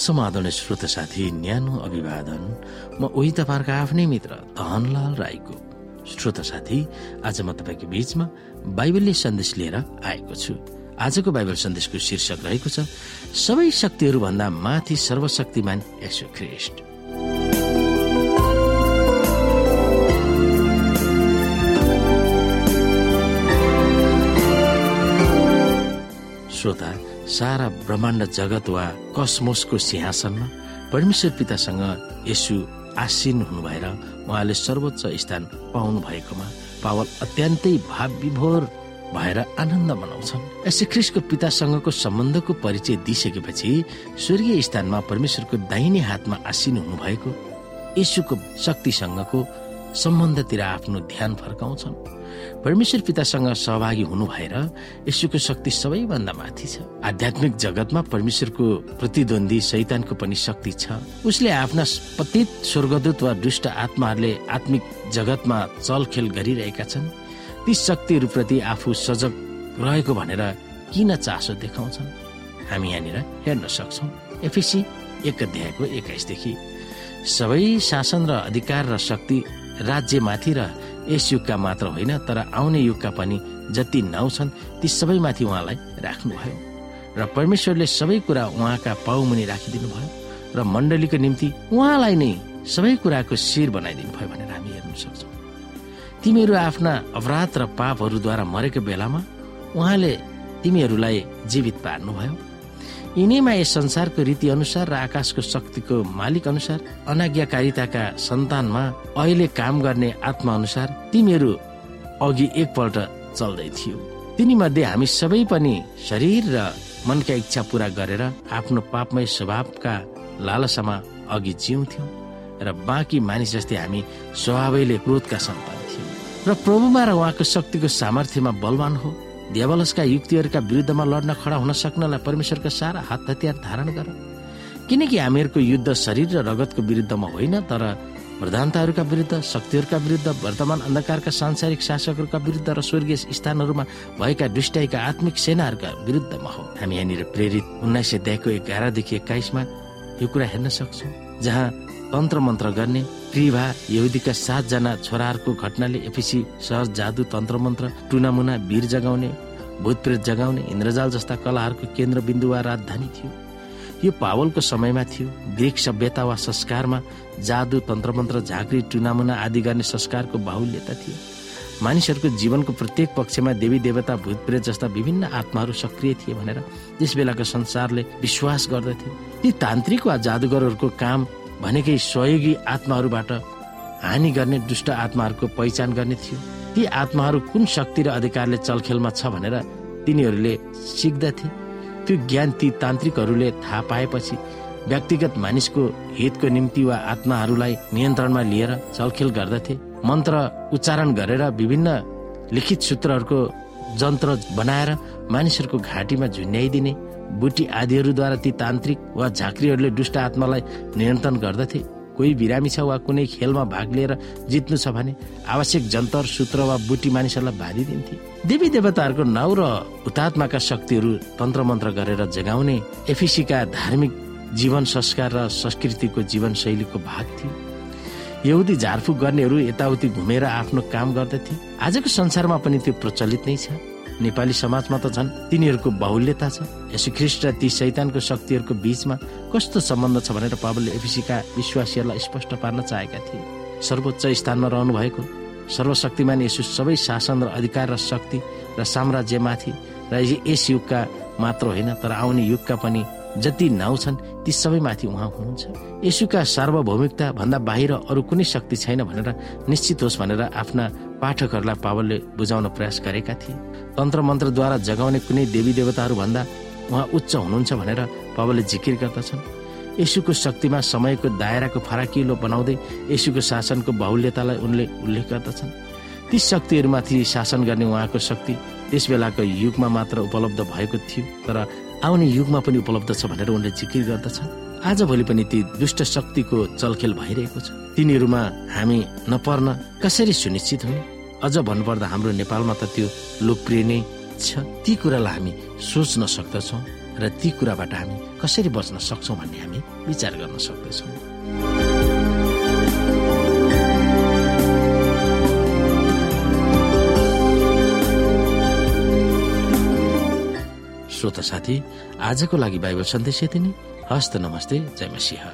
समाधान श्रोत साथी न्यानो अभिवादन। म उही तपाईँहरूको आफ्नै मित्र धनलाल राईको। श्रोत साथी आज म तपाईँको बीचमा बाइबलले सन्देश लिएर आएको छु। आजको बाइबल सन्देशको शीर्षक रहेको छ सबै शक्तिहरूभन्दा माथि सर्वशक्तिमान यसो ख्रिस्ट श्रोता सारा ब्रह्माण्ड जगत वा कसमोसको सिंहासनमा परमेश्वर पितासँग यसु आसीन हुनु भएर उहाँले सर्वोच्च स्थान पाउनु भएकोमा पावल अत्यन्तै भाव विभोर भएर आनन्द मनाउँछन्। यसै ख्रिसको पितासँगको सम्बन्धको परिचय दिइसकेपछि स्वर्गीय स्थानमा परमेश्वरको दाहिने हातमा आसीन हुनुभएको यशुको शक्तिसँगको सम्बन्धतिर आफ्नो ध्यान फर्काउँछन्। परमेश्वर पितासँग सहभागी हुनु भएर यसुको शक्ति सबैभन्दा माथि छ। आध्यात्मिक जगतमा परमेश्वरको प्रतिद्वन्दी शैतानको पनि शक्ति छ। उसले आफ्ना पतित स्वर्गदूत वा दुष्ट आत्माहरूले आत्मिक जगतमा चलखेल गरिरहेका छन्। ती शक्तिहरूप्रति आफू सजग रहेको भनेर किन चासो देखाउँछन्? हामी यहाँनिर हेर्न सक्छौ। एफिसी एक अध्यायको एक्काइसदेखि सबै शासन र अधिकार र शक्ति राज्यमाथि र यस युगका मात्र होइन तर आउने युगका पनि जति नाउँ छन् ती सबैमाथि उहाँलाई राख्नुभयो। र परमेश्वरले सबै कुरा उहाँका पाउमुनि राखिदिनु भयो र मण्डलीको निम्ति उहाँलाई नै सबै कुराको शिर बनाइदिनु भयो भनेर हामी हेर्न सक्छौँ। तिमीहरू आफ्ना अपराध र पापहरूद्वारा मरेको बेलामा उहाँले तिमीहरूलाई जीवित पार्नुभयो। यिनैमा यस संसारको रीति अनुसार र आकाशको शक्तिको मालिक अनुसार अनाज्ञाकारिताका सन्तानमा अहिले काम गर्ने आत्मा अनुसार तिमीहरू अघि एकपल्ट चल्दै थियो। तिनीमध्ये हामी सबै पनि शरीर र मनका इच्छा पूरा गरेर आफ्नो पापमय स्वभावका लालसामा अघि जिउँथ्यौँ र बाँकी मानिस जस्तै हामी स्वभावैले क्रोधका सन्तान थियौँ। र प्रभुमा र उहाँको शक्तिको सामर्थ्यमा बलवान हो। देवलसका युक्तिहरूका विरुद्धमा लड्न खडा हुन सक्नलाई परमेश्वरका सारा हात हतियार धारण गर। किनकि हामीहरूको युद्ध शरीर र रगतको विरुद्धमा होइन तर प्रधानताहरूका विरुद्ध शक्तिहरूका विरुद्ध वर्तमान अन्धकारका सांसारिक शासकहरूका विरुद्ध र स्वर्गीय स्थानहरूमा भएका दुष्टाइका आत्मिक सेनाहरूका विरुद्धमा हो। हामी यहाँनिर प्रेरित उन्नाइस सय दयको एघारदेखि एक्काइसमा यो कुरा हेर्न सक्छौँ जहाँ तन्त्र मन्त्र गर्ने प्रिभा यहुदीका सातजना छोराहरूको घटनाले एफिसी सहर जादु तन्त्र मन्त्र टुनामुना वीर जगाउने भूतप्रेत जगाउने इन्द्रजाल जस्ता कलाहरूको केन्द्रबिन्दु वा राजधानी थियो। यो पावलको समयमा थियो। ग्रिक सभ्यता वा संस्कारमा जादु तन्त्र मन्त्र झाँक्री टुनामुना आदि गर्ने संस्कारको बाहुल्यता थियो। मानिसहरूको जीवनको प्रत्येक पक्षमा देवी देवता भूतप्रेत जस्ता विभिन्न आत्माहरू सक्रिय थिए भनेर त्यस बेलाको संसारले विश्वास गर्दथ्यो ती तान्त्रिक वा जादुगरहरूको काम भनेकै सहयोगी आत्माहरूबाट हानि गर्ने दुष्ट आत्माहरूको पहिचान गर्ने थियो। ती आत्माहरू कुन शक्ति र अधिकारले चलखेलमा छ भनेर तिनीहरूले सिक्दथे त्यो ज्ञान ती तान्त्रिकहरूले थाहा पाएपछि व्यक्तिगत मानिसको हितको निम्ति वा आत्माहरूलाई नियन्त्रणमा लिएर चलखेल गर्दथे मन्त्र उच्चारण गरेर विभिन्न लिखित सूत्रहरूको जन्त्र बनाएर मानिसहरूको घाँटीमा झुन्ड्याइदिने बुटी आदिहरूद्वारा ती तान्त्रिक वा झाँक्रीहरूले दुष्ट आत्मालाई नियन्त्रण गर्दथे। कोही बिरामी छ वा कुनै खेलमा भाग लिएर जित्नु छ भने आवश्यक जन्तर सूत्र वा बुटी मानिसहरूलाई भादिदिन्थे देवी देवताहरूको नाउँ र हुतात्माका शक्तिहरू तन्त्र मन्त्र गरेर जगाउने एफिसीका धार्मिक जीवन संस्कार र संस्कृतिको जीवन शैलीको भाग थियो यहुदी झारफुक गर्नेहरू यताउति घुमेर आफ्नो काम गर्दथे। आजको संसारमा पनि त्यो प्रचलित नै छ। नेपाली समाजमा त झन् तिनीहरूको बाहुल्यता छ। यसो ख्रिस्ट र ती शैतानको शक्तिहरूको बीचमा कस्तो सम्बन्ध छ भनेर पावलले एफिसीका विश्वासीहरूलाई स्पष्ट पार्न चाहेका थिए। सर्वोच्च स्थानमा रहनु भएको सर्वशक्तिमान यसो सबै शासन र अधिकार र शक्ति र साम्राज्यमाथि र यस युगका मात्र होइन तर आउने युगका पनि जति नाउँ छन् ती सबैमाथि उहाँ हुनुहुन्छ। यसुका सार्वभौमिकता भन्दा बाहिर अरू कुनै शक्ति छैन भनेर निश्चित होस् भनेर आफ्ना पाठकहरूलाई पावलले बुझाउन प्रयास गरेका थिए। तन्त्र मन्त्रद्वारा जगाउने कुनै देवी देवताहरू भन्दा उहाँ उच्च हुनुहुन्छ भनेर पावलले जिकिर गर्दछन्। यसुको शक्तिमा समयको दायराको फराकिलो बनाउँदै यसुको शासनको बाहुल्यतालाई उनले उल्लेख गर्दछन्। ती शक्तिहरूमाथि शासन गर्ने उहाँको शक्ति त्यस बेलाको युगमा मात्र उपलब्ध भएको थियो तर आउने युगमा पनि उपलब्ध छ भनेर उनले जिकिर गर्दछ आज भोलि पनि ती दुष्ट शक्तिको चलखेल भइरहेको छ। तिनीहरूमा हामी नपर्न कसरी सुनिश्चित हुने? अझ भन्नुपर्दा हाम्रो नेपालमा त त्यो लोकप्रिय नै छ। ती कुरालाई हामी सोच्न सक्दछौँ र ती कुराबाट हामी कसरी बच्न सक्छौँ भन्ने हामी विचार गर्न सक्दछौँ। श्रोता साथी आजको लागि बाइबल सन्देश यति नै। हस्त नमस्ते जय मसिंह।